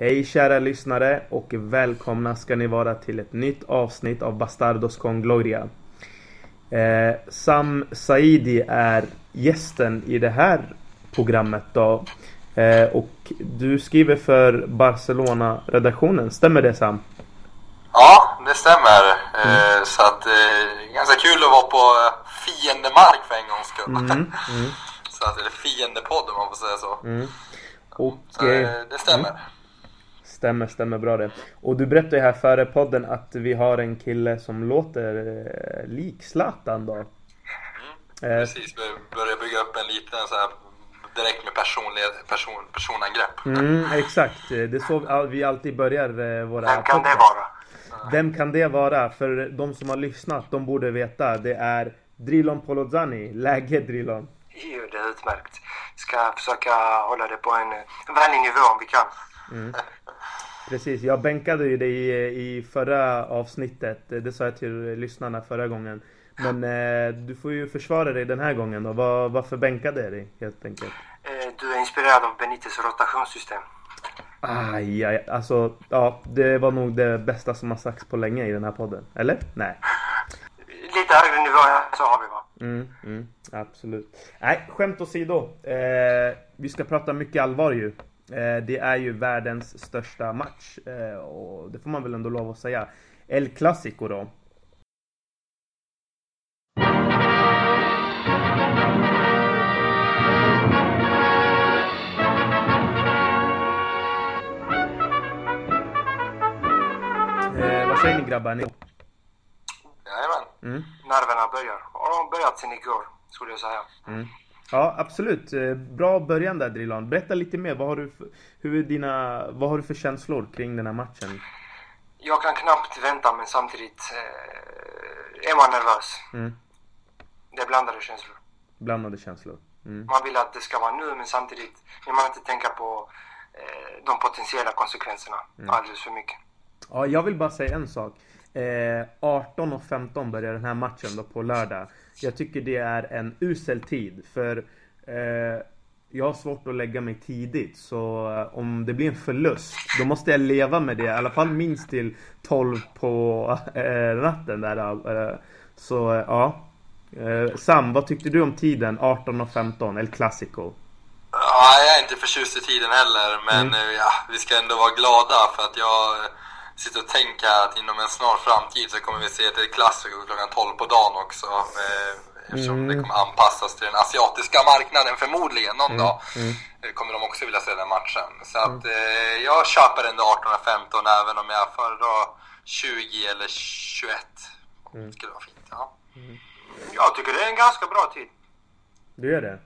Hej kära lyssnare och välkomna ska ni vara till ett nytt avsnitt av Bastardos con Gloria. Eh, Sam Saidi är gästen i det här programmet då. Eh, och du skriver för Barcelona-redaktionen, stämmer det Sam? Ja, det stämmer. Mm. Så att eh, ganska kul att vara på eh, fiendemark för en gångs skull. Mm. Mm. Så att, eller fiendepodd om man får säga så. Mm. Och, så det stämmer. Mm. Stämmer, stämmer bra det. Och du berättade ju här före podden att vi har en kille som låter eh, lik Zlatan då. Mm, precis, vi börjar bygga upp en liten så här direkt med personlighet, person, personangrepp. Mm, exakt, det är så vi alltid börjar våra Vem kan det vara? Vem kan det vara? För de som har lyssnat, de borde veta. Det är Drilon Polozani. Läge Drilon? Jo, det är utmärkt. Ska försöka hålla det på en vänlig nivå om vi kan. Mm. Precis, jag bänkade ju dig i, i förra avsnittet. Det sa jag till lyssnarna förra gången. Men eh, du får ju försvara dig den här gången då. Var, varför bänkade jag dig helt enkelt? Eh, du är inspirerad av Benites rotationssystem. Aj, aj, alltså ja, det var nog det bästa som har sagts på länge i den här podden. Eller? Nej. Lite högre nivå så har vi va? Mm, mm, absolut. Nej, skämt åsido. Eh, vi ska prata mycket allvar ju. Eh, det är ju världens största match. Eh, och det får man väl ändå lov att säga. El Clasico då. Eh, vad säger ni grabbar? Ni... Jajamän. Mm. Nerverna börjar. Har de börjat sen igår, skulle jag säga. Mm. Ja, absolut. Eh, bra början där Drilon. Berätta lite mer. Vad har, du för, hur är dina, vad har du för känslor kring den här matchen? Jag kan knappt vänta men samtidigt eh, är man nervös. Mm. Det är blandade känslor. Blandade känslor. Mm. Man vill att det ska vara nu men samtidigt vill man inte tänka på eh, de potentiella konsekvenserna mm. alldeles för mycket. Ja, jag vill bara säga en sak. Eh, 18 och 15 börjar den här matchen då på lördag. Jag tycker det är en usel tid för eh, jag har svårt att lägga mig tidigt så eh, om det blir en förlust då måste jag leva med det i alla fall minst till 12 på eh, natten där. Eh, så eh, ja. Sam, vad tyckte du om tiden 18 och 15, El Clasico? Ja, jag är inte förtjust i tiden heller men mm. ja, vi ska ändå vara glada för att jag sitter och tänker att inom en snar framtid så kommer vi se ett klassiker klockan 12 på dagen också. Eh, eftersom mm. det kommer anpassas till den asiatiska marknaden förmodligen någon mm. dag. Mm. Eh, kommer de också vilja se den matchen. Så att mm. eh, jag köper ändå 18-15 även om jag föredrar 20 eller 21. Mm. Det skulle vara fint, ja. Mm. Jag tycker det är en ganska bra tid. Du gör det?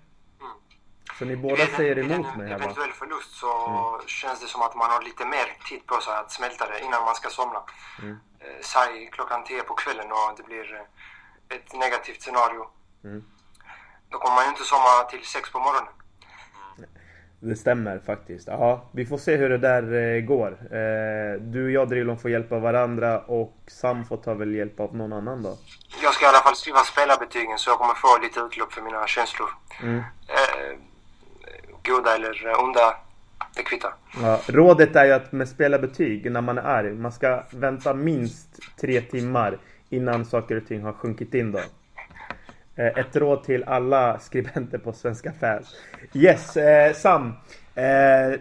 Så ni båda säger emot mig här va? eventuell förlust så mm. känns det som att man har lite mer tid på sig att smälta det innan man ska somna. Mm. Eh, säg klockan 10 på kvällen och det blir eh, ett negativt scenario. Mm. Då kommer man ju inte somna till 6 på morgonen. Det stämmer faktiskt. Ja, vi får se hur det där eh, går. Eh, du och jag Drilon får hjälpa varandra och Sam får ta väl hjälp av någon annan då? Jag ska i alla fall skriva spelarbetygen så jag kommer få lite utlopp för mina känslor. Mm. Eh, goda eller onda, det kvittar. Ja, rådet är ju att med spelarbetyg när man är arg, man ska vänta minst tre timmar innan saker och ting har sjunkit in då. Eh, ett råd till alla skribenter på Svenska fans. Yes, eh, Sam. Eh,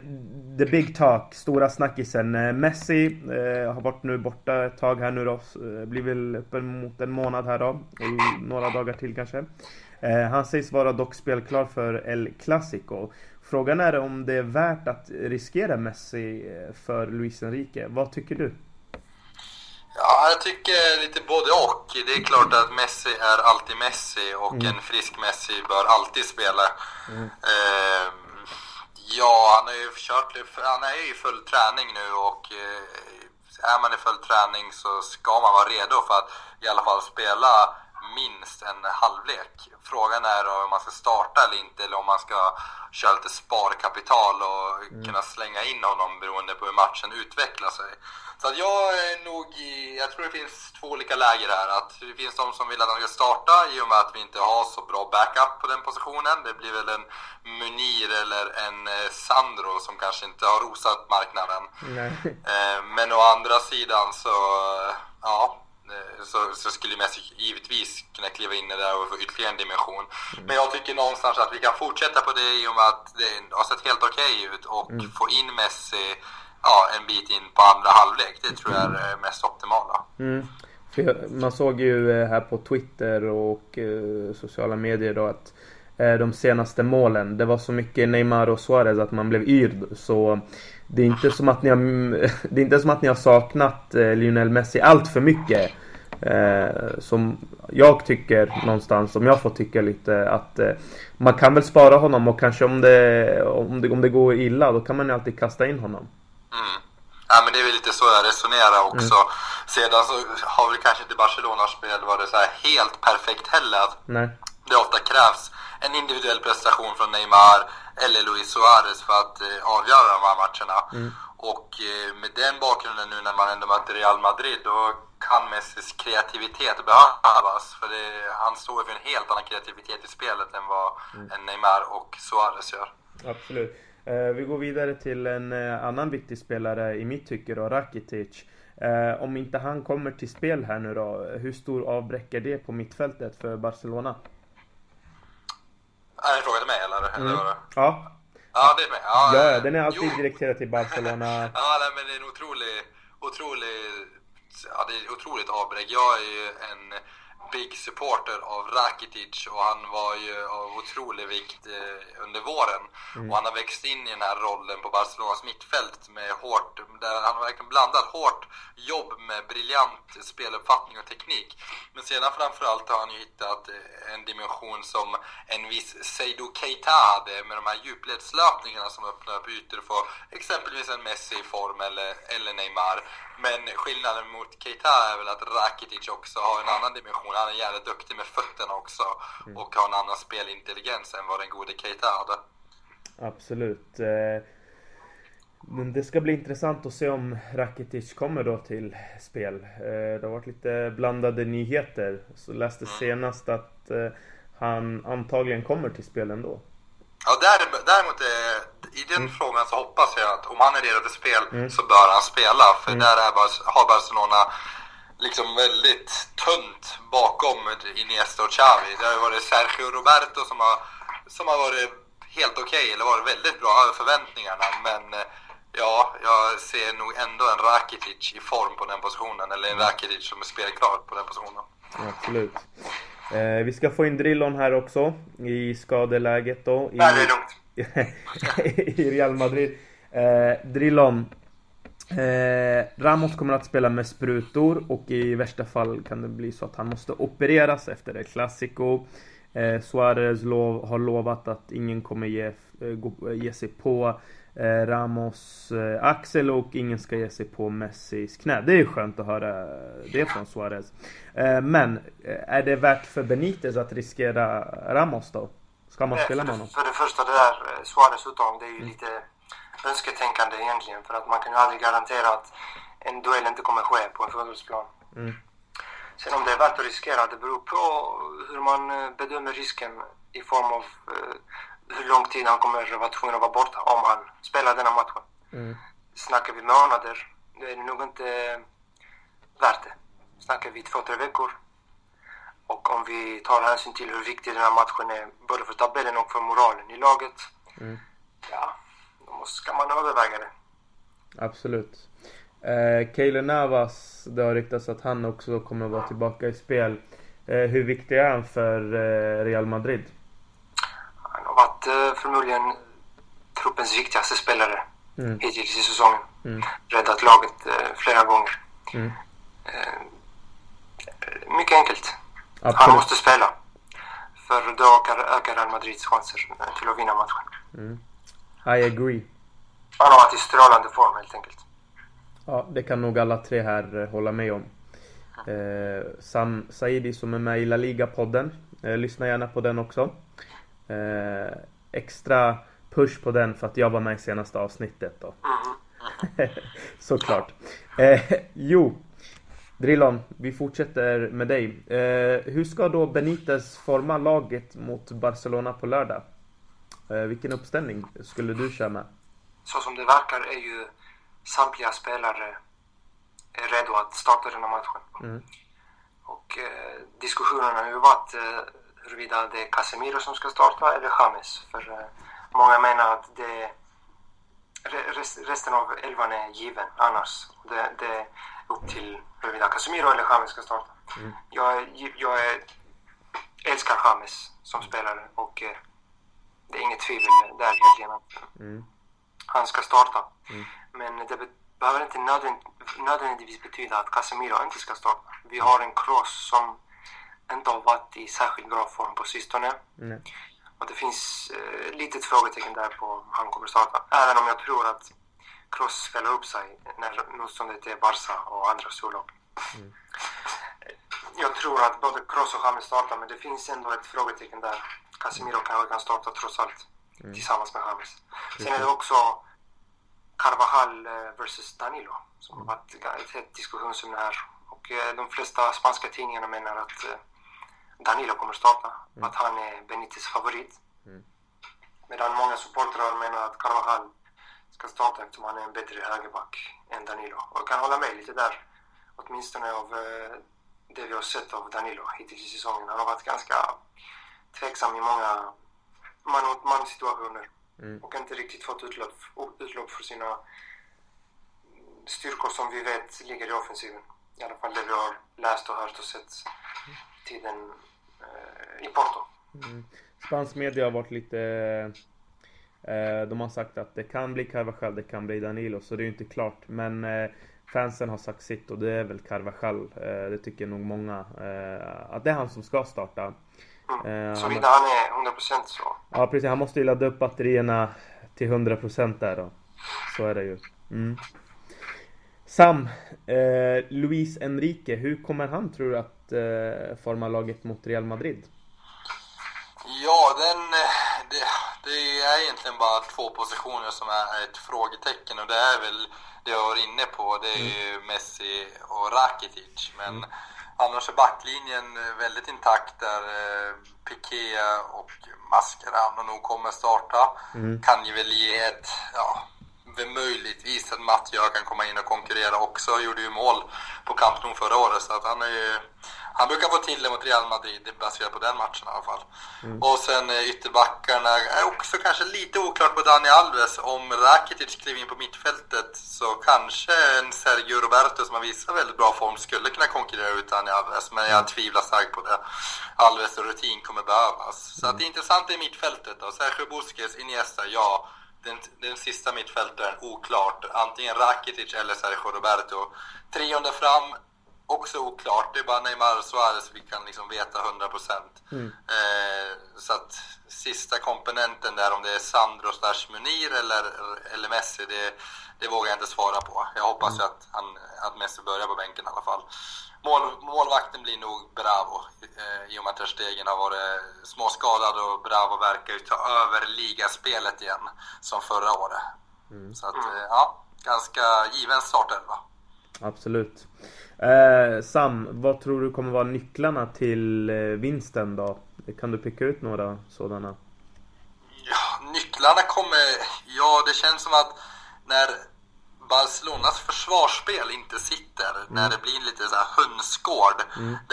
the big talk, stora snackisen. Eh, Messi eh, har varit nu borta ett tag här nu då. Eh, blir väl uppemot en månad här då. I några dagar till kanske. Eh, han sägs vara dock spelklar för El Clasico. Frågan är om det är värt att riskera Messi för Luis Enrique. Vad tycker du? Ja, jag tycker lite både och. Det är klart att Messi är alltid Messi och mm. en frisk Messi bör alltid spela. Mm. Eh, ja, han har ju kört, han är ju i full träning nu och eh, är man i full träning så ska man vara redo för att i alla fall spela minst en halvlek. Frågan är om man ska starta eller inte, eller om man ska köra lite sparkapital och mm. kunna slänga in honom beroende på hur matchen utvecklar sig. Så att jag är nog i, jag tror det finns två olika läger här. Att det finns de som vill att han ska starta i och med att vi inte har så bra backup på den positionen. Det blir väl en Munir eller en eh, Sandro som kanske inte har rosat marknaden. Nej. Eh, men å andra sidan så, ja, så, så, skulle Messi givetvis kunna kliva in där och få ytterligare en dimension. Mm. Men jag tycker någonstans att vi kan fortsätta på det i och med att det har sett helt okej okay ut och mm. få in Messi ja, en bit in på andra halvlek. Det tror jag är det mest optimala. Mm. Man såg ju eh, här på Twitter och eh, sociala medier då att eh, de senaste målen, det var så mycket Neymar och Suarez att man blev yrd. Så det är inte som att ni har, det är inte som att ni har saknat eh, Lionel Messi allt för mycket. Eh, som jag tycker någonstans, om jag får tycka lite att eh, man kan väl spara honom och kanske om det, om det, om det går illa då kan man ju alltid kasta in honom. Mm. Ja men det är väl lite så jag resonerar också. Mm. Sedan så har väl kanske inte Barcelonas spel varit så helt perfekt heller. Nej. Det ofta krävs en individuell prestation från Neymar eller Luis Suarez för att eh, avgöra de här matcherna. Mm. Och eh, med den bakgrunden nu när man ändå möter Real Madrid då kan Messis kreativitet behövas. För det, han står för en helt annan kreativitet i spelet än vad mm. Neymar och Suarez gör. Absolut. Eh, vi går vidare till en annan viktig spelare i mitt tycke då, Rakitic. Om inte han kommer till spel här nu då, hur stor avbräck är det på mittfältet för Barcelona? Är det en fråga till mig eller? Mm. eller ja. Ja, det är mig. Ja, ja, den är alltid direkterad till Barcelona. ja, nej, men det är en otrolig, otrolig, ja, det är otroligt avbräck. Jag är ju en big supporter av Rakitic och han var ju av otrolig vikt eh, under våren. Mm. Och han har växt in i den här rollen på Barcelonas mittfält med hårt, där han har verkligen blandat hårt jobb med briljant speluppfattning och teknik. Men sedan framförallt har han ju hittat eh, en dimension som en viss Seydou Keita hade med de här djupledslöpningarna som öppnar upp ytor för exempelvis en Messi i form eller, eller Neymar. Men skillnaden mot Keita är väl att Rakitic också har en annan dimension. Han är jävligt duktig med fötterna också mm. och har en annan spelintelligens än vad den gode Keita hade. Absolut. Eh, men det ska bli intressant att se om Rakitic kommer då till spel. Eh, det har varit lite blandade nyheter. Så läste mm. senast att eh, han antagligen kommer till spel ändå. Ja, däremot i den mm. frågan så hoppas jag att om han är redo för spel mm. så bör han spela. För mm. där är, har Barcelona liksom väldigt tunt bakom Iniesta och Xavi. Det har varit Sergio Roberto som har, som har varit helt okej, okay, eller varit väldigt bra över förväntningarna. Men eh, ja, jag ser nog ändå en Rakitic i form på den positionen. Eller en. Rakitic som är spelklar på den positionen. Absolut. Eh, vi ska få in Drillon här också i skadeläget då. I... Nej, det är lugnt. i Real Madrid. Eh, Drillon. Eh, Ramos kommer att spela med sprutor och i värsta fall kan det bli så att han måste opereras efter det Clasico. Eh, Suarez lov, har lovat att ingen kommer ge, eh, ge sig på eh, Ramos eh, axel och ingen ska ge sig på Messis knä. Det är skönt att höra det från Suarez. Eh, men är det värt för Benitez att riskera Ramos då? Ska man spela med honom? För det första, det där Suarez uttagning, det är ju mm. lite önsketänkande egentligen. För att man kan ju aldrig garantera att en duell inte kommer ske på en fotbollsplan. Mm. Sen om det är värt att riskera, det beror på hur man eh, bedömer risken i form av uh, hur lång tid han kommer vara tvungen att vara borta om han spelar denna matchen. Mm. Snackar vi månader, då är det nog inte värt det. Snackar vi två, tre veckor, och om vi tar hänsyn till hur viktig den här matchen är, både för tabellen och för moralen i laget, mm. ja, då ska man överväga det. Absolut. Eh, Keylor Navas, det har ryktats att han också kommer vara tillbaka i spel. Eh, hur viktig är han för eh, Real Madrid? Han har varit eh, förmodligen truppens viktigaste spelare mm. hittills i säsongen. Mm. Räddat laget eh, flera gånger. Mm. Eh, mycket enkelt. Absolut. Han måste spela. För då ökar, Real Madrids chanser till att vinna matchen. Mm. I agree. Han har varit i strålande form helt enkelt. Ja, det kan nog alla tre här eh, hålla med om. Eh, Sam Saidi som är med i La Liga-podden. Eh, lyssna gärna på den också. Eh, extra push på den för att jag var med i senaste avsnittet då. Såklart. Eh, jo, Drillon, vi fortsätter med dig. Eh, hur ska då Benitez forma laget mot Barcelona på lördag? Eh, vilken uppställning skulle du köra med? Så som det verkar är ju samtliga spelare är redo att starta den här matchen. Mm. Och eh, diskussionen har ju varit eh, huruvida det är Casemiro som ska starta eller James. För eh, många menar att det, rest, resten av elvan är given annars. Det, det är upp till huruvida Casemiro eller James ska starta. Mm. Jag, jag är, älskar James som spelare och eh, det är inget tvivel där egentligen Mm. han ska starta. Mm. Men det be- behöver inte nödvänd, nödvändigtvis betyda att Casemiro inte ska starta. Vi har en Kroos som inte har varit i särskilt bra form på sistone. Nej. Och det finns eh, litet frågetecken där på om han kommer starta. Även om jag tror att Kroos spelar upp sig när motståndet är Barca och andra storlag. Jag tror att både Kroos och James startar, men det finns ändå ett frågetecken där. Casemiro kanske kan starta trots allt tillsammans med James. Sen är det också Carvajal eh, versus Danilo som har varit ett hett diskussionsämne här. Och eh, de flesta spanska tidningarna menar att eh, Danilo kommer starta, att han är Benites favorit. Medan många supportrar menar att Carvajal ska starta eftersom han är en bättre högerback än Danilo. Och jag kan hålla med lite där, åtminstone av det vi har sett av Danilo hittills i säsongen. Han har varit ganska tveksam i många man mot man situationer Mm. och inte riktigt fått utlopp, utlopp för sina styrkor som vi vet ligger i offensiven. I alla fall det vi har läst och hört och sett tiden eh, i Porto. Mm. Spansk media har varit lite... Eh, de har sagt att det kan bli Carvajal, det kan bli Danilo, så det är ju inte klart. Men eh, fansen har sagt sitt och det är väl Carvajal. Eh, det tycker nog många. Eh, att det är han som ska starta. Mm. Eh, Såvida han är 100% så. Ja precis, han måste ju ladda upp batterierna till 100% där då. Så är det ju. Mm. Sam, eh, Luis Enrique, hur kommer han tror du att eh, forma laget mot Real Madrid? Ja, den, eh, det, det är egentligen bara två positioner som är ett frågetecken och det är väl det jag var inne på. Det är ju Messi och Rakitic. Men annars är backlinjen eh, väldigt intakt där eh, Piqué och Mascherano nog kommer starta. Kan ju väl ge ett, ja, möjligtvis att Mattias kan komma in och konkurrera också. Gjorde ju mål på Camp Nou förra året så att han är ju han brukar få till det mot Real Madrid, baserat på den matchen i alla fall. Och sen eh, ytterbackarna är också kanske lite oklart på Dani Alves. Om Rakitic kliver in på mittfältet så kanske en Sergio Roberto som har visat väldigt bra form skulle kunna konkurrera ut Dani Alves. Men jag tvivlar starkt på det. Alves rutin kommer behövas. Så att det intressanta är mittfältet då. Sergio Busquets, Iniesta, ja. Den, den sista mittfältaren, oklart. Antingen Rakitic eller Sergio Roberto. Trion där fram, också oklart. Det är bara Neymar och Suarez vi kan liksom veta 100%. Eh, så att sista komponenten där, om det är Sandro slash Munir eller, eller Messi, det, det vågar jag inte svara på. Jag hoppas ju att, han, att Messi börjar på bänken i alla fall. Mål, målvakten blir nog Bravo eh, i och med att Stegen har varit småskadad och Bravo verkar ju ta över ligaspelet igen som förra året. Så att, eh, ja, ganska given startelva. Absolut. Eh, Sam, vad tror du kommer vara nycklarna till eh, vinsten då? Kan du peka ut några sådana? Ja, nycklarna kommer... Ja, det känns som att när Barcelonas försvarsspel inte sitter, när det blir lite så här hönsgård,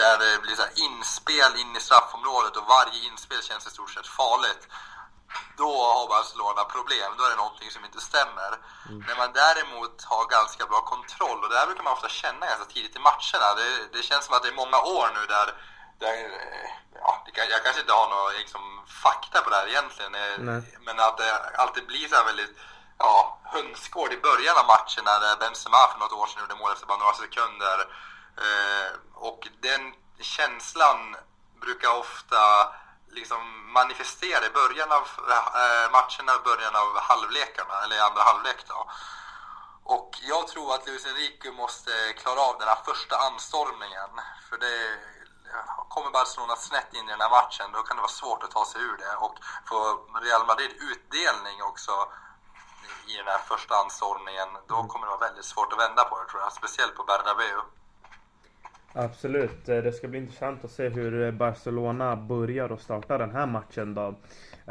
där det blir så inspel in i straffområdet och varje inspel känns i stort sett farligt. Då har Barcelona problem, då är det någonting som inte stämmer. När man däremot har ganska bra kontroll, och det här brukar man ofta känna ganska tidigt i matcherna. Det, det känns som att det är många år nu där, där eh, ja, jag kanske inte har någon liksom, fakta på det här egentligen, eh, Nej. men att det alltid blir så här väldigt ja, hönsgård i början av matcherna där Benzema för något år sedan gjorde mål efter bara några sekunder. Eh, och den känslan brukar ofta liksom manifestera i början av eh, matcherna och början av halvlekarna, eller i andra halvlek då. Och jag tror att Luis Enrique måste klara av den här första anstormningen. För det kommer Barcelona snett in i den här matchen, då kan det vara svårt att ta sig ur det. Och får Real Madrid utdelning också i den här första anstormningen, då kommer det vara väldigt svårt att vända på det tror jag. Speciellt på Bernabeu. Absolut, det ska bli intressant att se hur Barcelona börjar och startar den här matchen då.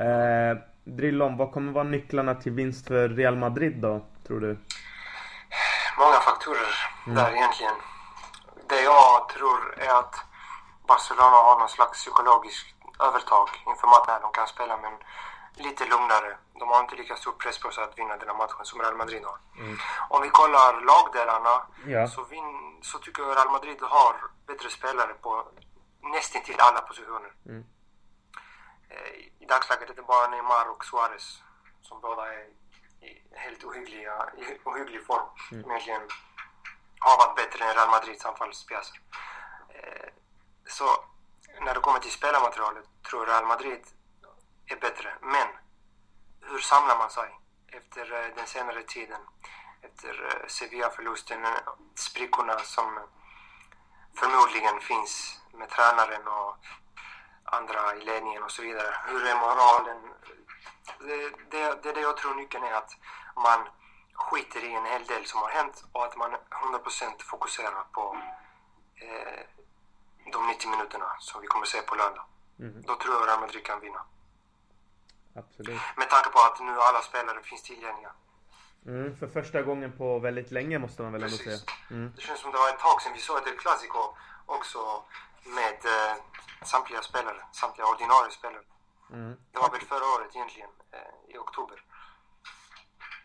Eh, Drillon, vad kommer vara nycklarna till vinst för Real Madrid då, tror du? Många faktorer mm. där egentligen. Det jag tror är att Barcelona har någon slags psykologiskt övertag inför matchen. De kan spela men lite lugnare. De har inte lika stor press på sig att vinna den här matchen som Real Madrid har. Mm. Om vi kollar lagdelarna ja. så, vin, så tycker jag Real Madrid har bättre spelare på nästan till alla positioner. Mm. Eh, I dagsläget är det bara Neymar och Suarez som båda är i helt ohyggliga, i ohygglig form. Mm. Egentligen har varit bättre än Real Madrids anfallspjäser. Eh, så när det kommer till spelarmaterialet tror Real Madrid är bättre. Men hur samlar man sig efter eh, den senare tiden? Efter eh, Sevilla-förlusten, eh, sprickorna som förmodligen finns med tränaren och andra i ledningen och så vidare. Hur är moralen? Det, det, det är det jag tror nyckeln är att man skiter i en hel del som har hänt och att man 100% fokuserar på eh, de 90 minuterna som vi kommer se på lördag. Mm. Då tror jag Real Madrid kan vinna. Absolut. Med tanke på att nu alla spelare finns tillgängliga. Mm, för första gången på väldigt länge måste man väl ändå säga. Mm. Det känns som det var ett tag sedan vi såg ett Clasico också med eh, samtliga spelare, samtliga ordinarie spelare. Mm. Det var väl förra året egentligen, eh, i oktober.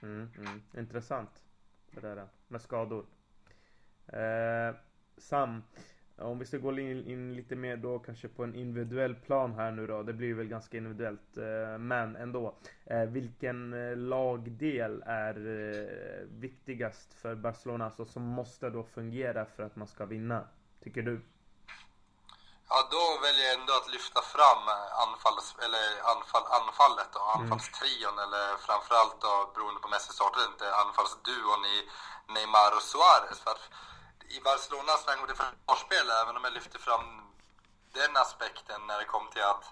Mm, mm. Intressant det där med skador. Eh, Sam, om vi ska gå in, in, lite mer då kanske på en individuell plan här nu då. Det blir väl ganska individuellt. Eh, men ändå. Eh, vilken eh, lagdel är viktigast för Barcelona? Alltså som måste då fungera för att man ska vinna? Tycker du? Ja, då väljer jag ändå att lyfta fram anfalls, eller anfall, anfallet då, mm. anfallstrion mm. eller framförallt då beroende på Messi startade inte anfallsduon i Neymar och Suarez. För i Barcelonas angående försvarsspel, även om jag lyfter fram den aspekten när det kom till att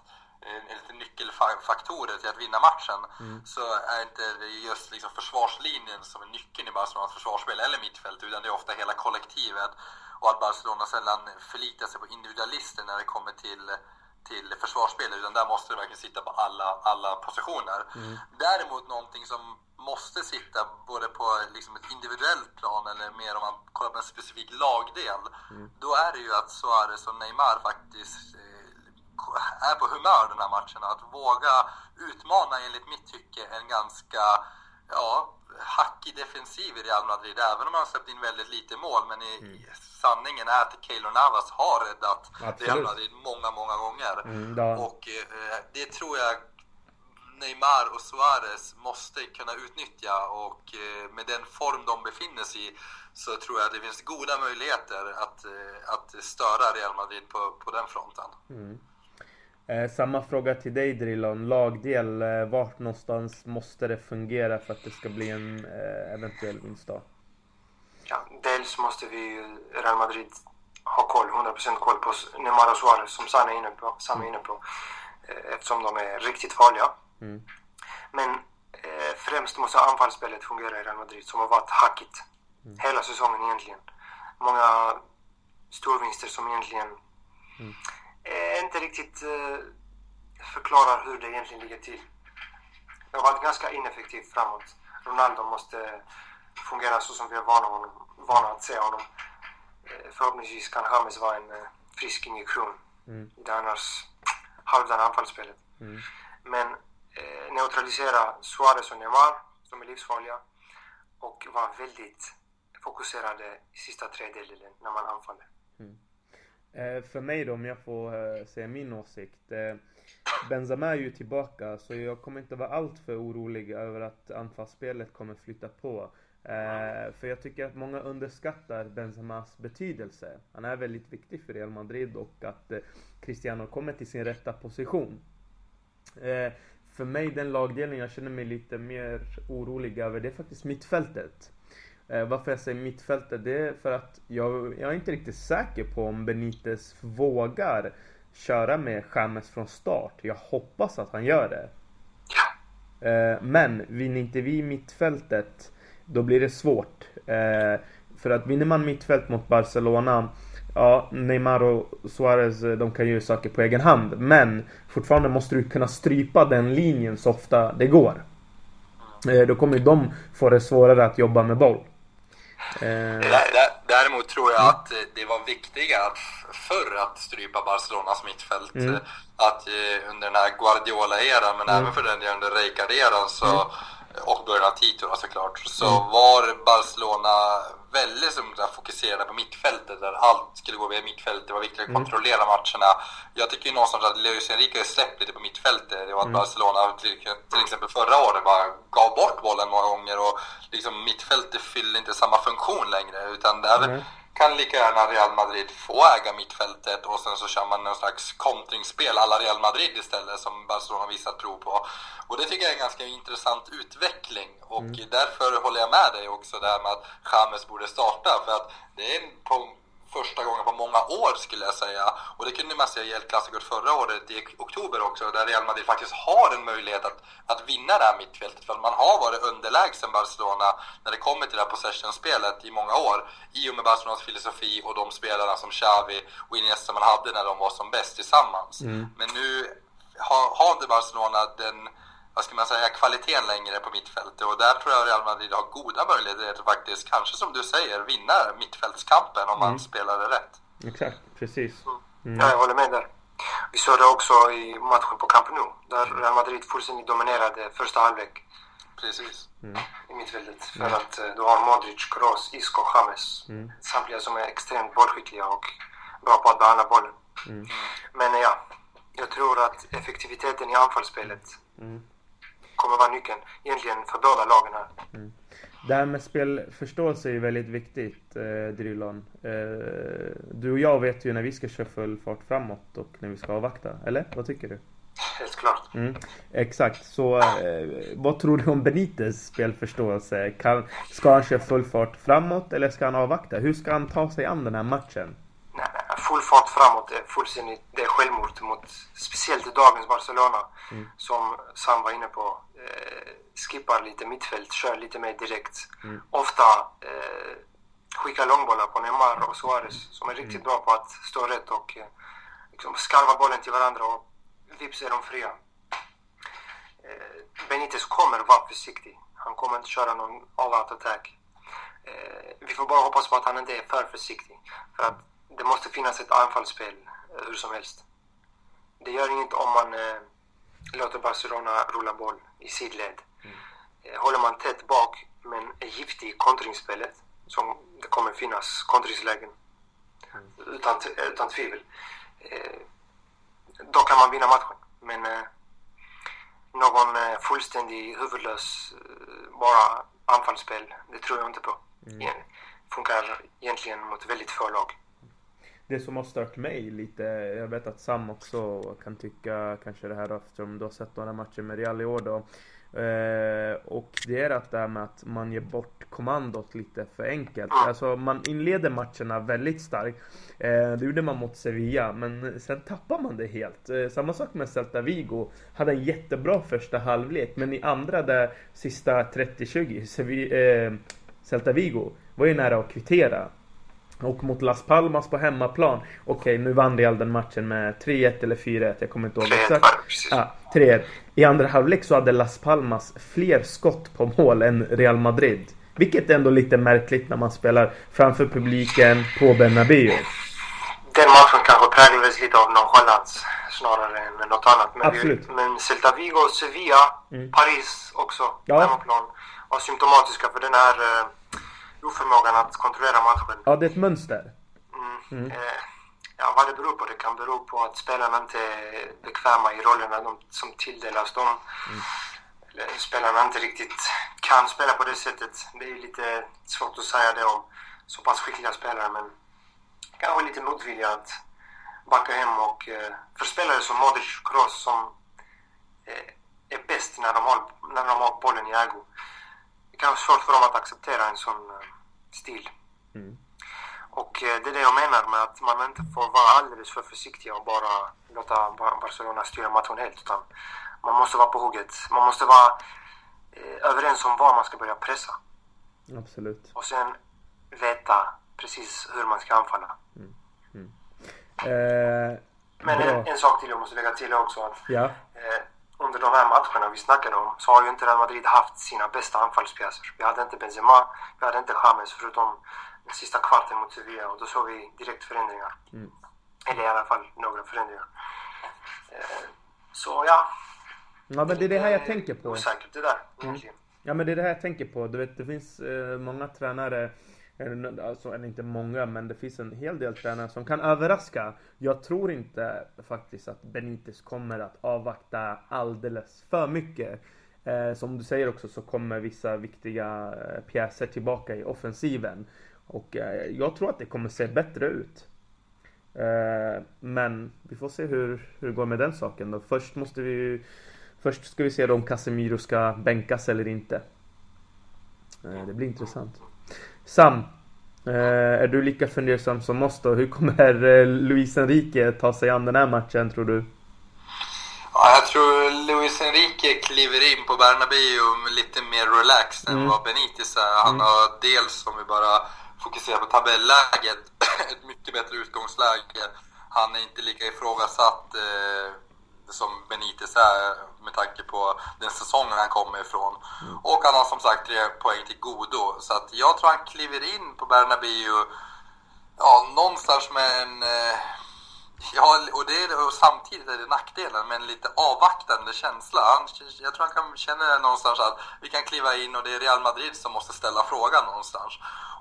eh, lite nyckelfaktorer till att vinna matchen mm. så är inte det just liksom försvarslinjen som är nyckeln i Barcelonas försvarsspel eller mittfält utan det är ofta hela kollektivet och att Barcelona sällan förlitar sig på individualister när det kommer till till försvarsspel utan där måste det verkligen sitta på alla, alla positioner. Mm. Däremot någonting som måste sitta både på liksom ett individuellt plan eller mer om man kollar på en specifik lagdel. Mm. Då är det ju att Suarez och Neymar faktiskt eh, är på humör den här matchen. Att våga utmana enligt mitt tycke en ganska ja, hackig defensiv i Real Madrid. Även om man har släppt in väldigt lite mål. Men i, mm. sanningen är att Keylor Navas har räddat Absolut. Real Madrid många, många gånger. Mm, och eh, det tror jag Neymar och Suarez måste kunna utnyttja och eh, med den form de befinner sig i så tror jag att det finns goda möjligheter att, eh, att störa Real Madrid på, på den fronten. Mm. Eh, samma fråga till dig Drillon, lagdel, eh, vart någonstans måste det fungera för att det ska bli en eh, eventuell vinst då? Ja, dels måste vi Real Madrid ha koll, 100% koll på Neymar och Suarez som Sam är inne på, Sam är inne på eh, eftersom de är riktigt farliga. Mm. Men eh, främst måste anfallsspelet fungera i Real Madrid som har varit hackigt mm. hela säsongen egentligen. Många storvinster som egentligen mm. Eh, inte riktigt eh, förklarar hur det egentligen ligger till. Det har varit ganska ineffektivt framåt. Ronaldo måste fungera så som vi är vana, honom, vana att se honom. Eh, förhoppningsvis kan James vara en frisk injektion mm. i det annars halvdana anfallsspelet. Mm. Men eh, neutralisera Suarez och Neymar som är livsfarliga och vara väldigt fokuserade i sista tredjedelen när man anfaller. Mm. Eh, för mig då, om jag får eh, säga min åsikt. Eh, Benzema är ju tillbaka så jag kommer inte vara alltför orolig över att anfallsspelet kommer flytta på. Eh, för jag tycker att många underskattar Benzemas betydelse. Han är väldigt viktig för Real Madrid och att eh, Cristiano kommer till sin rätta position. Eh, för mig den lagdelning jag känner mig lite mer orolig över det är faktiskt mittfältet. Eh, varför jag säger mittfältet, det är för att jag, jag är inte riktigt säker på om Benitez vågar köra med James från start. Jag hoppas att han gör det. Eh, men vinner inte vi mittfältet, då blir det svårt. Eh, för att vinner man mittfält mot Barcelona Ja, Neymar och Suarez de kan ju saker på egen hand. Men fortfarande måste du kunna strypa den linjen så ofta det går. Då kommer ju de få det svårare att jobba med boll. Däremot tror jag att det var viktigare förr att strypa Barcelonas mittfält. Mm. Att under den här Guardiola-eran, men mm. även för den delen under Rijkaard-eran så mm och början av Tito såklart, så mm. var Barcelona väldigt som, fokuserade på mittfältet där allt skulle gå via mittfältet. Det var viktigt att mm. kontrollera matcherna. Jag tycker ju någonstans att Luis Enrique har släppt lite på mittfältet. Det var att mm. Barcelona till, till, exempel förra året bara gav bort bollen många gånger och liksom mittfältet fyllde inte samma funktion längre. Utan där mm kan lika gärna Real Madrid få äga mittfältet och sen så kör man någon slags kontringsspel alla Real Madrid istället som Barcelona visat prov på. Och det tycker jag är en ganska intressant utveckling och mm. därför håller jag med dig också där med att James borde starta för att det är på första gången på många år skulle jag säga. Och det kunde man se i El Clasico förra året i oktober också, där Real Madrid faktiskt har en möjlighet att, att vinna det här mittfältet. För man har varit underlägsen Barcelona när det kommer till det här possession-spelet i många år. I och med Barcelonas filosofi och de spelarna som Xavi och Iniesta man hade när de var som bäst tillsammans. Mm. Men nu har, har inte Barcelona den vad ska man säga, kvaliteten längre på mittfältet och där tror jag Real Madrid har goda möjligheter att faktiskt, kanske som du säger, vinna mittfältskampen om mm. man spelar det rätt. Exakt, precis. Mm. Ja, jag håller med där. Vi såg det också i matchen på Camp Nou, där Real Madrid fullständigt dominerade första halvlek. Precis. Mm. I mittfältet. För mm. att eh, du har Modric, Kroos, Isco, James. Mm. Samtliga som är extremt bollskickliga och bra på att behandla bollen. Mm. Men ja, jag tror att effektiviteten i anfallsspelet mm kommer vara nyckeln egentligen för båda lagen här. Mm. Det här med spelförståelse är ju väldigt viktigt, eh, Drylon. Eh, du och jag vet ju när vi ska köra full fart framåt och när vi ska avvakta, eller? Vad tycker du? Helt klart. Mm, exakt, så eh, vad tror du om Benites spelförståelse? Kan, ska han köra full fart framåt eller ska han avvakta? Hur ska han ta sig an den här matchen? Full fart framåt är fullständigt det är självmord mot speciellt dagens Barcelona mm. som Sam var inne på eh, skippar lite mittfält, kör lite mer direkt. Mm. Ofta eh, skickar långbollar på Neymar och Suarez som är riktigt mm. bra på att stå rätt och eh, liksom skarva bollen till varandra och vips är de fria. Eh, Benitez kommer vara försiktig. Han kommer inte köra någon all-out attack. Eh, vi får bara hoppas på att han inte är för försiktig. För att det måste finnas ett anfallsspel eh, hur som helst. Det gör inget om man eh, låter Barcelona rulla boll i sidled. Mm. Eh, håller man tätt bak men är giftig i kontringsspelet, som det kommer finnas kontringslägen mm. utan, utan tvivel, eh, då kan man vinna matchen. Men eh, någon eh, fullständig huvudlös bara anfallsspel, det tror jag inte på. Mm. Funkar egentligen mot väldigt få lag det som har stört mig lite, jag vet att Sam också kan tycka kanske det här eftersom du har sett några matcher med Real i år då. Eh, och det är att det här med att man ger bort kommandot lite för enkelt. Alltså man inleder matcherna väldigt starkt. Eh, det gjorde man mot Sevilla, men sen tappar man det helt. Eh, samma sak med Celta Vigo. Hade en jättebra första halvlek, men i andra där sista 30-20, eh, Celta Vigo var ju nära att kvittera. Och mot Las Palmas på hemmaplan. Okej, nu vann Real den matchen med 3-1 eller 4-1. Jag kommer inte ihåg exakt. Ja, 3-1. I andra halvlek så hade Las Palmas fler skott på mål än Real Madrid. Vilket är ändå lite märkligt när man spelar framför publiken på Bernabéu. Den matchen kanske präglades lite av nonchalans snarare än något annat. Men, Absolut. men Celta Vigo, Sevilla, mm. Paris också ja. på hemmaplan var symptomatiska för den här eh, oförmågan att kontrollera matchen. Ja, det är ett mönster. Mm. Mm. Eh, ja, vad det beror på? Det kan bero på att spelarna inte är bekväma i rollerna de, som tilldelas dem. Mm. Eller spelarna inte riktigt kan spela på det sättet. Det är lite svårt att säga det om så pass skickliga spelare, men kanske lite motvilja att backa hem och eh, för spelare som Modric och Kroos som eh, är bäst när de har, när de har bollen i ägo kan vara svårt för dem att acceptera en sån eh, stil. Mm. Och eh, det är det jag menar med att man inte får vara alldeles för försiktig och bara låta Barcelona styra matchen helt. Utan man måste vara på hugget. Man måste vara eh, överens om var man ska börja pressa. Absolut. Och sen veta precis hur man ska anfalla. Mm. Mm. Eh, Men en, en, sak till jag måste lägga till också. Att, ja. eh, under de här matcherna vi snackade om så har ju inte Real Madrid haft sina bästa anfallspjäser. Vi hade inte Benzema, vi hade inte James förutom den sista kvarten mot Sevilla och då såg vi direkt förändringar. Mm. Eller i alla fall några förändringar. Eh, så ja. Ja men det är det här jag tänker på. Osäkert det där. Mm. Ja men det är det här jag tänker på. Du vet det finns eh, många tränare Alltså, eller inte många, men det finns en hel del tränare som kan överraska. Jag tror inte faktiskt att Benitez kommer att avvakta alldeles för mycket. Eh, som du säger också så kommer vissa viktiga eh, pjäser tillbaka i offensiven. Och eh, jag tror att det kommer se bättre ut. Eh, men vi får se hur, hur det går med den saken då. Först måste vi Först ska vi se om Casemiro ska bänkas eller inte. Eh, det blir intressant. Sam, är du lika fundersam som oss då? Hur kommer Luis Enrique ta sig an den här matchen tror du? Ja, jag tror Luis Enrique kliver in på Bernabéu lite mer relaxed mm. än vad Benitez är. Han mm. har dels, om vi bara fokuserar på tabelläget, ett mycket bättre utgångsläge. Han är inte lika ifrågasatt eh, som Benitez är med tanke på den säsongen han kommer ifrån. Mm. Och han har som sagt tre poäng till godo. Så att jag tror han kliver in på Bernabéu ja, någonstans med en eh, Ja, och, det, och samtidigt är det nackdelen med en lite avvaktande känsla. Han, jag tror han kan känna någonstans att vi kan kliva in och det är Real Madrid som måste ställa frågan någonstans.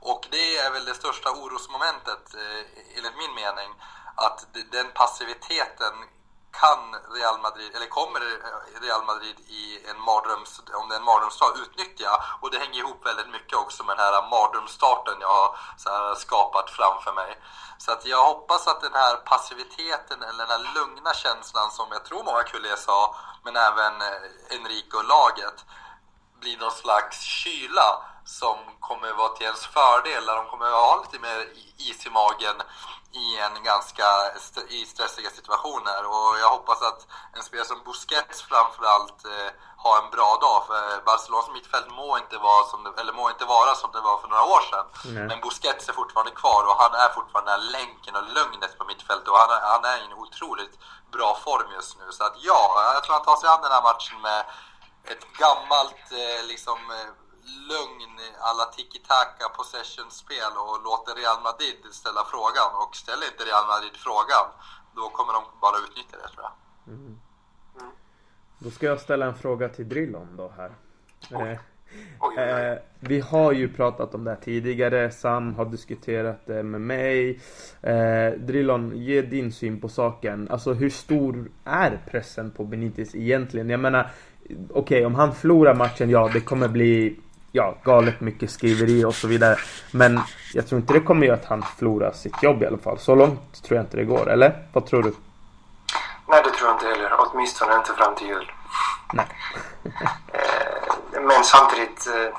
Och det är väl det största orosmomentet, eh, enligt min mening, att den passiviteten kan Real Madrid, eller kommer Real Madrid i en mardröms, om det är en mardrömsdag, utnyttja. Och det hänger ihop väldigt mycket också med den här mardrömsstarten jag har här, skapat framför mig. Så att jag hoppas att den här passiviteten, eller den här lugna känslan som jag tror många Kulé sa, men även eh, Enrique och laget, blir någon slags kyla som kommer vara till ens fördel, där de kommer att ha lite mer is i magen i en ganska st i stressiga situationer. Och jag hoppas att en spelare som Busquets framförallt eh, har en bra dag. För Barcelonas mittfält må inte vara som det, eller må inte vara som det var för några år sedan. Mm. Men Busquets är fortfarande kvar och han är fortfarande den länken och lugnet på mittfältet. Och han är, han är i en otroligt bra form just nu. Så att ja, jag tror han tar sig an den här matchen med ett gammalt eh, liksom eh, lugn alla tiki-taka possession-spel och låter Real Madrid ställa frågan. Och ställer inte Real Madrid frågan, då kommer de bara utnyttja det tror jag. Mm. Då ska jag ställa en fråga till Drillon då här. Eh, eh, vi har ju pratat om det här tidigare. Sam har diskuterat det med mig. Eh, Drillon, ge din syn på saken. Alltså hur stor är pressen på Benitez egentligen? Jag menar, okej okay, om han förlorar matchen, ja det kommer bli ja, galet mycket skriveri och så vidare. Men jag tror inte det kommer göra att han förlorar sitt jobb i alla fall. Så långt tror jag inte det går, eller? Vad tror du? Nej, det tror jag inte heller. Åtminstone inte fram till jul. Nej. Eh, men samtidigt, eh,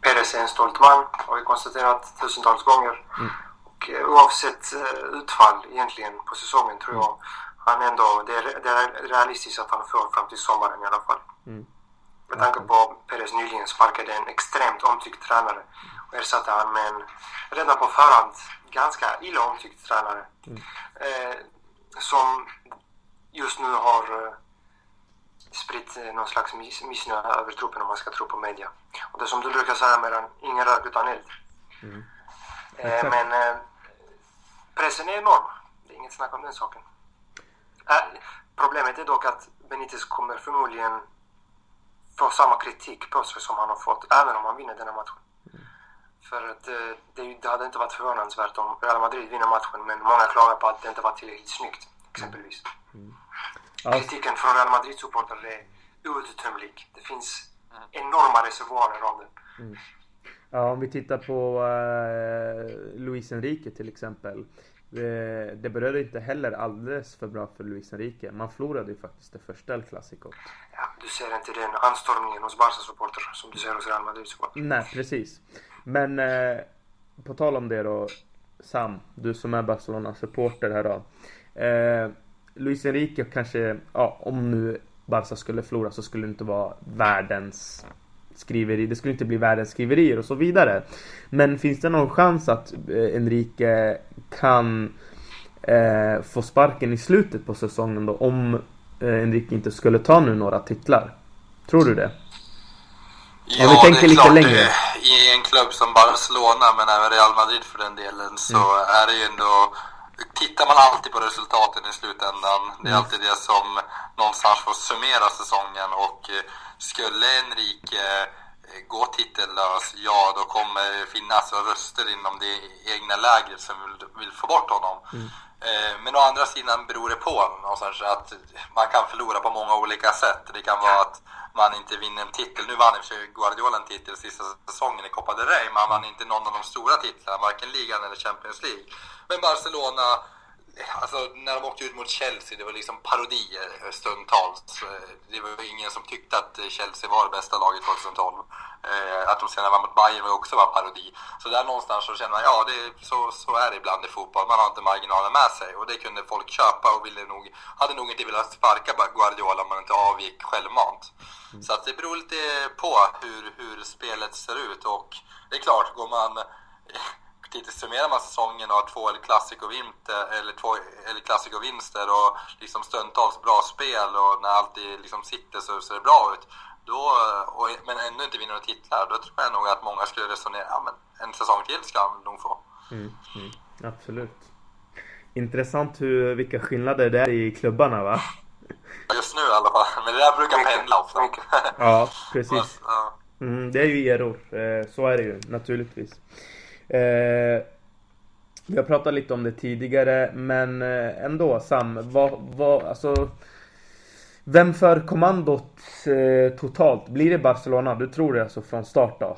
Peres är en stolt man, har vi konstaterat tusentals gånger. Mm. Och eh, oavsett utfall egentligen på säsongen tror jag han ändå, det är, det är realistiskt att han får fram till sommaren i alla fall. Mm. Med tanke på Perez nyligen sparkade en extremt omtyckt tränare och ersatte han med en redan på förhand ganska illa omtyckt tränare. Mm. Eh, som just nu har eh, spritt eh, någon slags miss missnöje över truppen om man ska tro på media. Och det som du brukar säga Meran, ingen rök utan eld. Mm. Eh, men eh, pressen är enorm. Det är inget snack om den saken. Problemet är dock att Benitez kommer förmodligen få samma kritik på sig som han har fått, även om han vinner denna matchen. För att det, eh, det, det, hade inte varit förvånansvärt om Real Madrid vinner matchen, men många klagar på att det inte var tillräckligt snyggt, exempelvis. Mm. Mm. Kritiken från Real Madrid-supportrar är outtömlig. Det finns enorma reservoarer av den. Mm. Ja, om vi tittar på uh, Luis Enrique till exempel. Det, det började inte heller alldeles för bra för Luis Enrique. Man förlorade ju faktiskt det första El Clasico. Ja, du ser inte den anstormningen hos Barca-supportrar som du ser hos Real Madrid-supportrar. Nej, precis. Men eh, på tal om det då, Sam, du som är Barcelona-supporter här då. Eh, Luis Enrique kanske, ja om nu Barca skulle förlora så skulle det inte vara världens skriveri. Det skulle inte bli världens skriverier och så vidare. Men finns det någon chans att eh, Enrique kan eh, få sparken i slutet på säsongen då om eh, Enrique inte skulle ta nu några titlar? Tror du det? Ja, vi tänker det är lite klart, längre. I en klubb som Barcelona, men även Real Madrid för den delen, så mm. är det ju ändå tittar man alltid på resultaten i slutändan. Det är mm. alltid det som någonstans får summera säsongen och eh, skulle Enrique eh, gå titellös, ja då kommer det finnas röster inom det egna lägret som vill, vill få bort honom. Mm. Eh, men å andra sidan beror det på någonstans att man kan förlora på många olika sätt. Det kan vara att man inte vinner en titel. Nu vann i och för sig Guardiola en titel sista säsongen i Copa del Rey, men man vann inte någon av de stora titlarna, varken ligan eller Champions League. Men Barcelona, alltså när de åkte ut mot Chelsea, det var liksom parodier stundtals. Det var ingen som tyckte att Chelsea var det bästa laget 2012. Eh, att de senare var mot Bayern var också var parodi. Så där någonstans så känner man, ja det, så, så är det ibland i fotboll. Man har inte marginalen med sig och det kunde folk köpa och ville nog, hade nog inte velat sparka Guardiola om man inte avgick självmant. Mm. Så att det beror lite på hur, hur spelet ser ut och det är klart, går man lite summerar man säsongen och har två El Clasico-vinster eller två El Clasico-vinster och liksom stundtals bra spel och när allt liksom sitter så ser det bra ut. Då, och, men ändå inte vinner några titlar, då tror jag nog att många skulle resonera, ja men en säsong till ska han nog få. Mm, mm, absolut. Intressant hur, vilka skillnader det är i klubbarna va? Just nu i alla fall, men det där brukar pendla ofta. ja, precis. Mm, det är ju eror, eh, så är det ju naturligtvis. Eh, vi har pratat lite om det tidigare, men eh, ändå Sam, vad, vad, alltså vem för kommandot eh, totalt? Blir det Barcelona? Du tror det alltså från start då?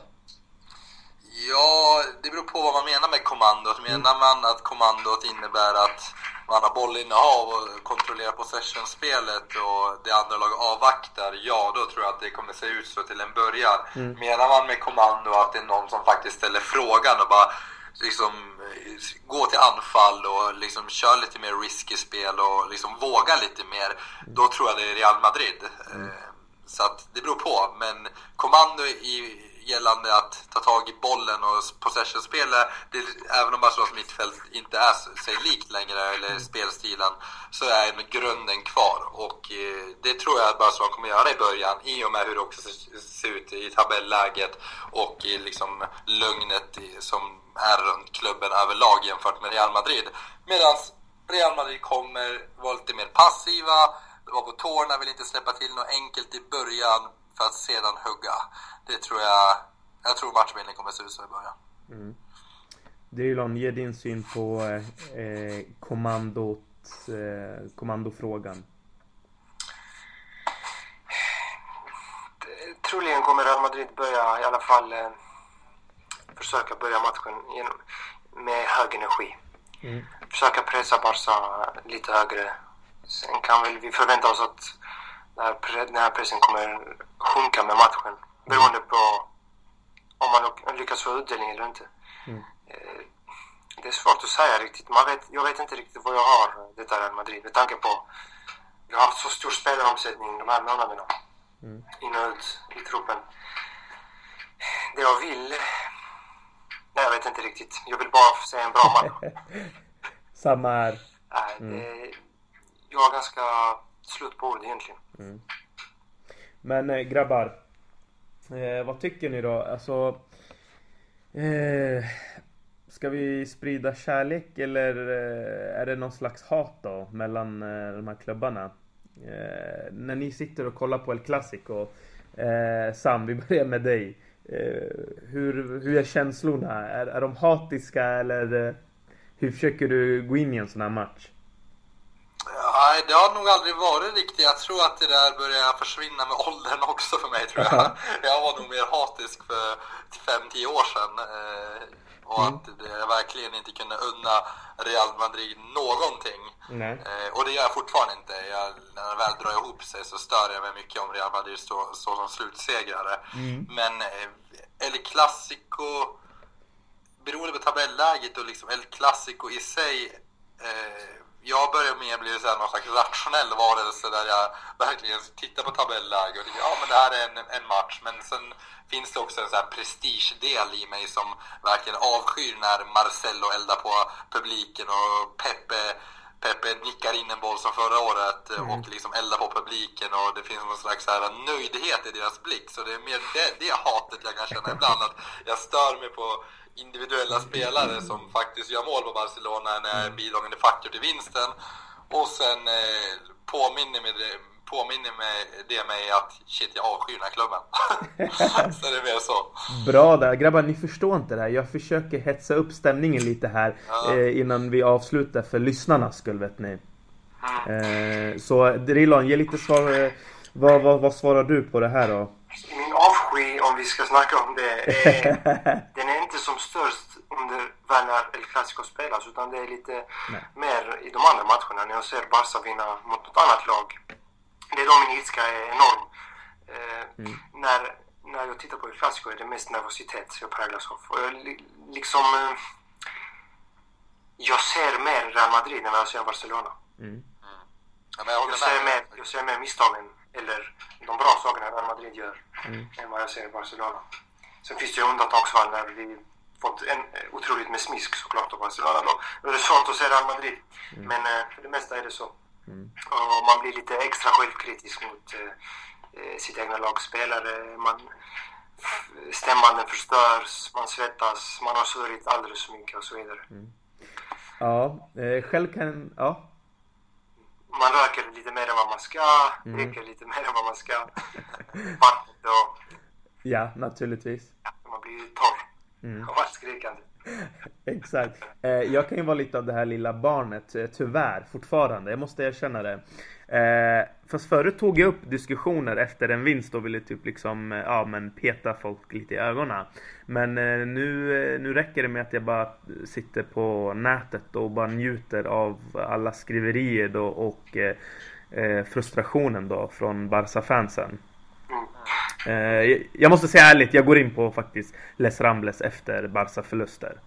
Ja, det beror på vad man menar med kommandot. Menar man att kommandot innebär att man har bollinnehav och kontrollerar possession-spelet och det andra laget avvaktar, ja då tror jag att det kommer se ut så till en början. Mm. Menar man med kommando att det är någon som faktiskt ställer frågan och bara liksom gå till anfall och liksom köra lite mer risky spel och liksom våga lite mer, då tror jag det är Real Madrid. Mm. Så att det beror på, men kommando i gällande att ta tag i bollen och possessionspel. Även om Barcelonas mittfält inte är sig likt längre, eller mm. spelstilen, så är grunden kvar. Och eh, det tror jag att Barcelona kommer göra i början, i och med hur det också ser ut i tabelläget och i liksom lugnet som är runt klubben överlag jämfört med Real Madrid. Medan Real Madrid kommer vara lite mer passiva, vara på tårna, vill inte släppa till något enkelt i början för att sedan hugga. Det tror jag, jag tror matchbilden kommer se ut så i början. Mm. Drilon, ge din syn på eh, kommandot, eh, kommandofrågan. Troligen kommer Real Madrid börja i alla fall eh, försöka börja matchen med hög energi. Mm. Försöka pressa Barca lite högre. Sen kan väl vi förvänta oss att den här pressen kommer sjunka med matchen. Beroende på om man lyckas få utdelning eller inte. Mm. Eh, det är svårt att säga riktigt. Man vet, jag vet inte riktigt vad jag har detta Real Madrid med tanke på vi har haft så stor spelomsättning de här månaderna. Mm. In och ut i truppen. Det jag vill... Nej, jag vet inte riktigt. Jag vill bara se en bra match. Samma här. Mm. jag är ganska slut på ord egentligen. Mm. Men eh, grabbar. Eh, vad tycker ni då? Alltså... Eh, ska vi sprida kärlek eller eh, är det någon slags hat då mellan eh, de här klubbarna? Eh, när ni sitter och kollar på El Clasico. Sam, vi börjar med dig. hur, hur är känslorna? Är, är de hatiska eller hur försöker du gå in i en sån här match? Nej, det har nog aldrig varit riktigt. Jag tror att det där börjar försvinna med åldern också för mig, tror jag. Jag var nog mer hatisk för 5-10 år sedan. Eh, och mm. att jag verkligen inte kunde unna Real Madrid någonting. Eh, och det gör jag fortfarande inte. Jag, när det väl drar ihop sig så stör jag mig mycket om Real Madrid står stå som slutsegrare. Mm. Men eh, El Clasico, beroende på tabelläget och liksom El Clasico i sig eh, jag börjar mer bli så här någon slags rationell varelse där jag verkligen tittar på tabelläge och tycker ja men det här är en, en match. Men sen finns det också en sån här prestigedel i mig som verkligen avskyr när Marcello eldar på publiken och Pepe Pepe nickar in en boll som förra året mm. och liksom eldar på publiken och det finns någon slags här nöjdhet i deras blick. Så det är mer det, det hatet jag kan känna ibland. Att jag stör mig på individuella spelare som faktiskt gör mål på Barcelona när är mm. bidragande faktor till vinsten. Och sen eh, påminner, det, påminner med det mig att shit, jag avskyr den här klubben. så det är mer så. Bra där. Grabbar, ni förstår inte det här. Jag försöker hetsa upp stämningen lite här ja. eh, innan vi avslutar för lyssnarnas skull, vet ni. Mm. Eh, så Drilon, ge lite svar. Eh, vad, vad, vad svarar du på det här då? Min avsky, om vi ska snacka om det, är, den är inte som störst under när El Clasico spelas utan det är lite Nej. mer i de andra matcherna när jag ser Barca vinna mot något annat lag. Det är då min ilska är enorm. Eh, mm. när, när jag tittar på El Clasico är det mest nervositet jag präglas av. Och jag, liksom, eh, jag ser mer Real Madrid än vad jag ser Barcelona. Mm. Ja, jag, jag, ser mer, jag ser mer misstagen eller de bra sakerna Real Madrid gör mm. än vad jag ser Barcelona. Sen finns det ju undantagsfall när vi fått en, otroligt med smisk såklart av Barcelona då. Då är det svårt att se Real Madrid. Mm. Men eh, för det mesta är det så. Mm. Och man blir lite extra självkritisk mot eh, eh sitt egna lag spelare. Man, stämbanden förstörs, man svettas, man har svurit alldeles för mycket och så vidare. Mm. Ja, eh, själv kan... Ja man röker lite mer än vad man ska, mm. dricker lite mer än vad man ska. Och... Ja, naturligtvis. Ja, man blir ju torr mm. allt skrikande. Exakt. Eh, jag kan ju vara lite av det här lilla barnet, eh, tyvärr, fortfarande. Jag måste erkänna det. Eh, fast förut tog jag upp diskussioner efter en vinst och ville typ liksom, eh, ja men peta folk lite i ögonen. Men eh, nu, eh, nu räcker det med att jag bara sitter på nätet och bara njuter av alla skriverier då och eh, eh frustrationen då från Barca-fansen. Eh, jag måste säga ärligt, jag går in på faktiskt Les Rambles efter Barca-förluster.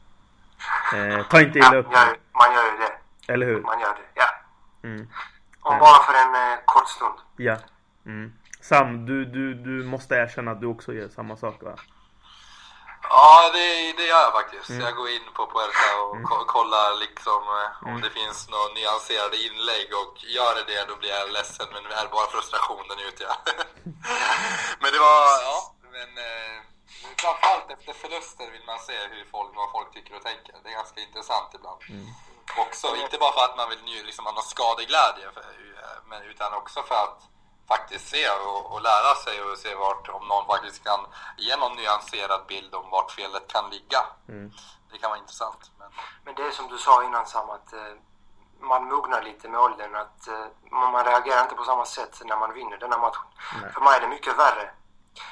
Eh, ta inte illa upp. Ja, man gör ju det. Eller hur? Man gör det, ja. Mm. Och bara för en eh, kort stund. Ja. Mm. Sam, du, du, du måste erkänna att du också gör samma sak va? Ja, det, det gör jag faktiskt. Mm. Jag går in på Puerta och mm. kollar liksom eh, om mm. det finns några nyanserade inlägg och gör det det då blir jag ledsen men det är bara frustration den ute jag. men det var, ja, men eh, framförallt efter förluster vill man se hur folk, vad folk tycker och tänker. Det är ganska intressant ibland. Mm. Också, inte bara för att man vill liksom, man har skadeglädje för, men, utan också för att faktiskt se och, och, lära sig och se vart, om någon faktiskt kan ge någon nyanserad bild om vart felet kan ligga. Mm. Det kan vara intressant. Men... men det är som du sa innan Sam, att eh, man mognar lite med åldern. Att, eh, man reagerar inte på samma sätt när man vinner denna matchen. Nej. För mig är det mycket värre.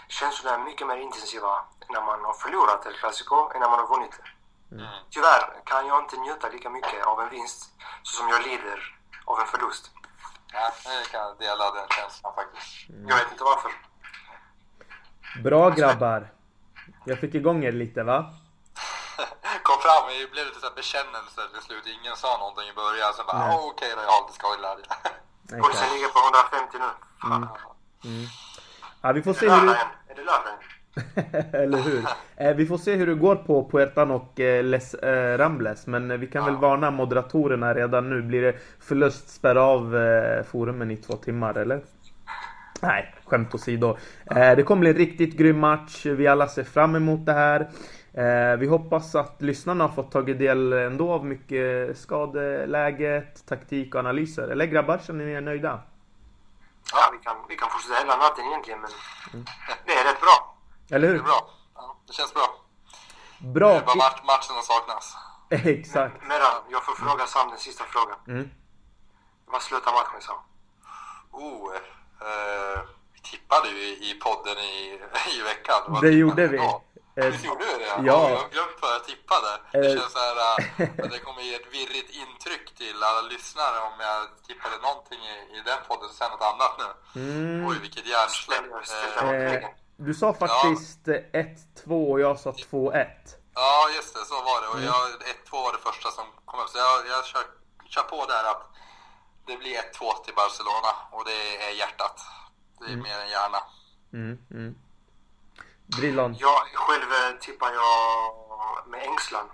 Känslorna är mycket mer intensiva när man har förlorat El Clasico än när man har vunnit det. Mm. Tyvärr kan jag inte njuta lika mycket av en vinst så som jag lider av en förlust. Ja, jag kan dela den känslan faktiskt. Mm. Jag vet inte varför. Bra grabbar. Jag fick igång er lite va? Kom fram, det blev lite bekännelse till slut. Ingen sa någonting i början. Sen bara, okej okay, då, jag har lite skojglädje. Pulsen ligger på 150 nu. Mm. Mm. Ja, vi får se hur... Är det lördag Eller hur? Eh, vi får se hur det går på Puertan och eh, Les eh, Rambles. Men vi kan ja. väl varna moderatorerna redan nu. Blir det förlust, spärra av forumen i två timmar, eller? Nej, skämt åsido. Det kommer bli en riktigt grym match. Vi alla ser fram emot det här. Vi hoppas att lyssnarna har fått tagit del ändå av mycket skadeläget, taktik och analyser. Eller grabbar, känner ni er nöjda? Ja, vi kan, vi kan fortsätta hela natten egentligen, men mm. det är rätt bra. Eller hur? Det är bra. Ja, det känns bra. Bra. Det är bara match, matchen som saknas. Exakt. Medan, jag får fråga Sam den sista frågan. Mm. Vad slutar matchen Sam? Oh, eh, vi tippade ju i podden i, i veckan. Vad det gjorde vi. Då? Eh, gjorde vi det? Ja. Jag har glömt vad jag tippade. Det känns så här äh, att det kommer ge ett virrigt intryck till alla lyssnare om jag tippade någonting i, i den podden och sen något annat nu. Mm. Oj, vilket hjärnsläpp. Eh, du sa faktiskt 1-2 och jag sa 2-1. Ja, just det, så var det. Och jag, 1-2 var det första som kom upp. Så jag, jag kör, kör på där att det blir 1-2 till Barcelona och det är hjärtat. Det är mer än hjärna. Mm, mm. Jag själv eh, tippar jag med ängslan.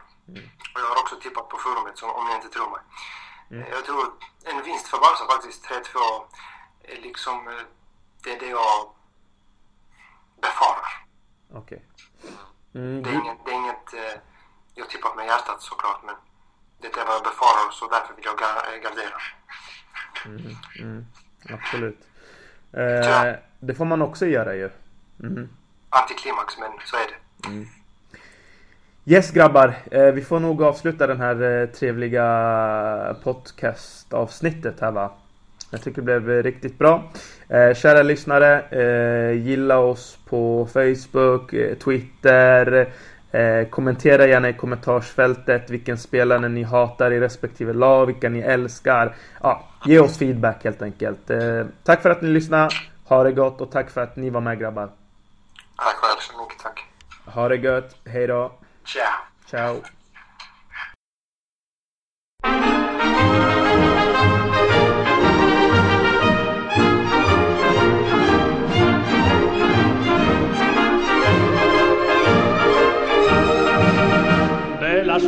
Och jag har också tippat på forumet, så om ni inte tror mig. Eh, Jag tror en vinst för Barca faktiskt, 3-2, är liksom eh, det är det jag befarar. Okej. Mm, Det är inget, det är inget eh, jag tippar med hjärtat såklart, men det är vad jag befarar så därför vill jag eh, gardera. Absolut. Eh, det får man också göra ju. Mm. Antiklimax, men så är det. Yes grabbar, eh, vi får nog avsluta den här eh, trevliga podcastavsnittet här va. Jag tycker det blev riktigt bra. Eh, kära lyssnare, eh, gilla oss på Facebook, eh, Twitter. Eh, kommentera gärna i kommentarsfältet vilken spelare ni hatar i respektive lag, vilka ni älskar. Ja, ge oss feedback helt enkelt. Eh, tack för att ni lyssnade. Ha det gott och tack för att ni var med grabbar. Tack själv. Så mycket, tack. Ha det gött. Hej då. Ciao! Ciao.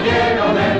caballero del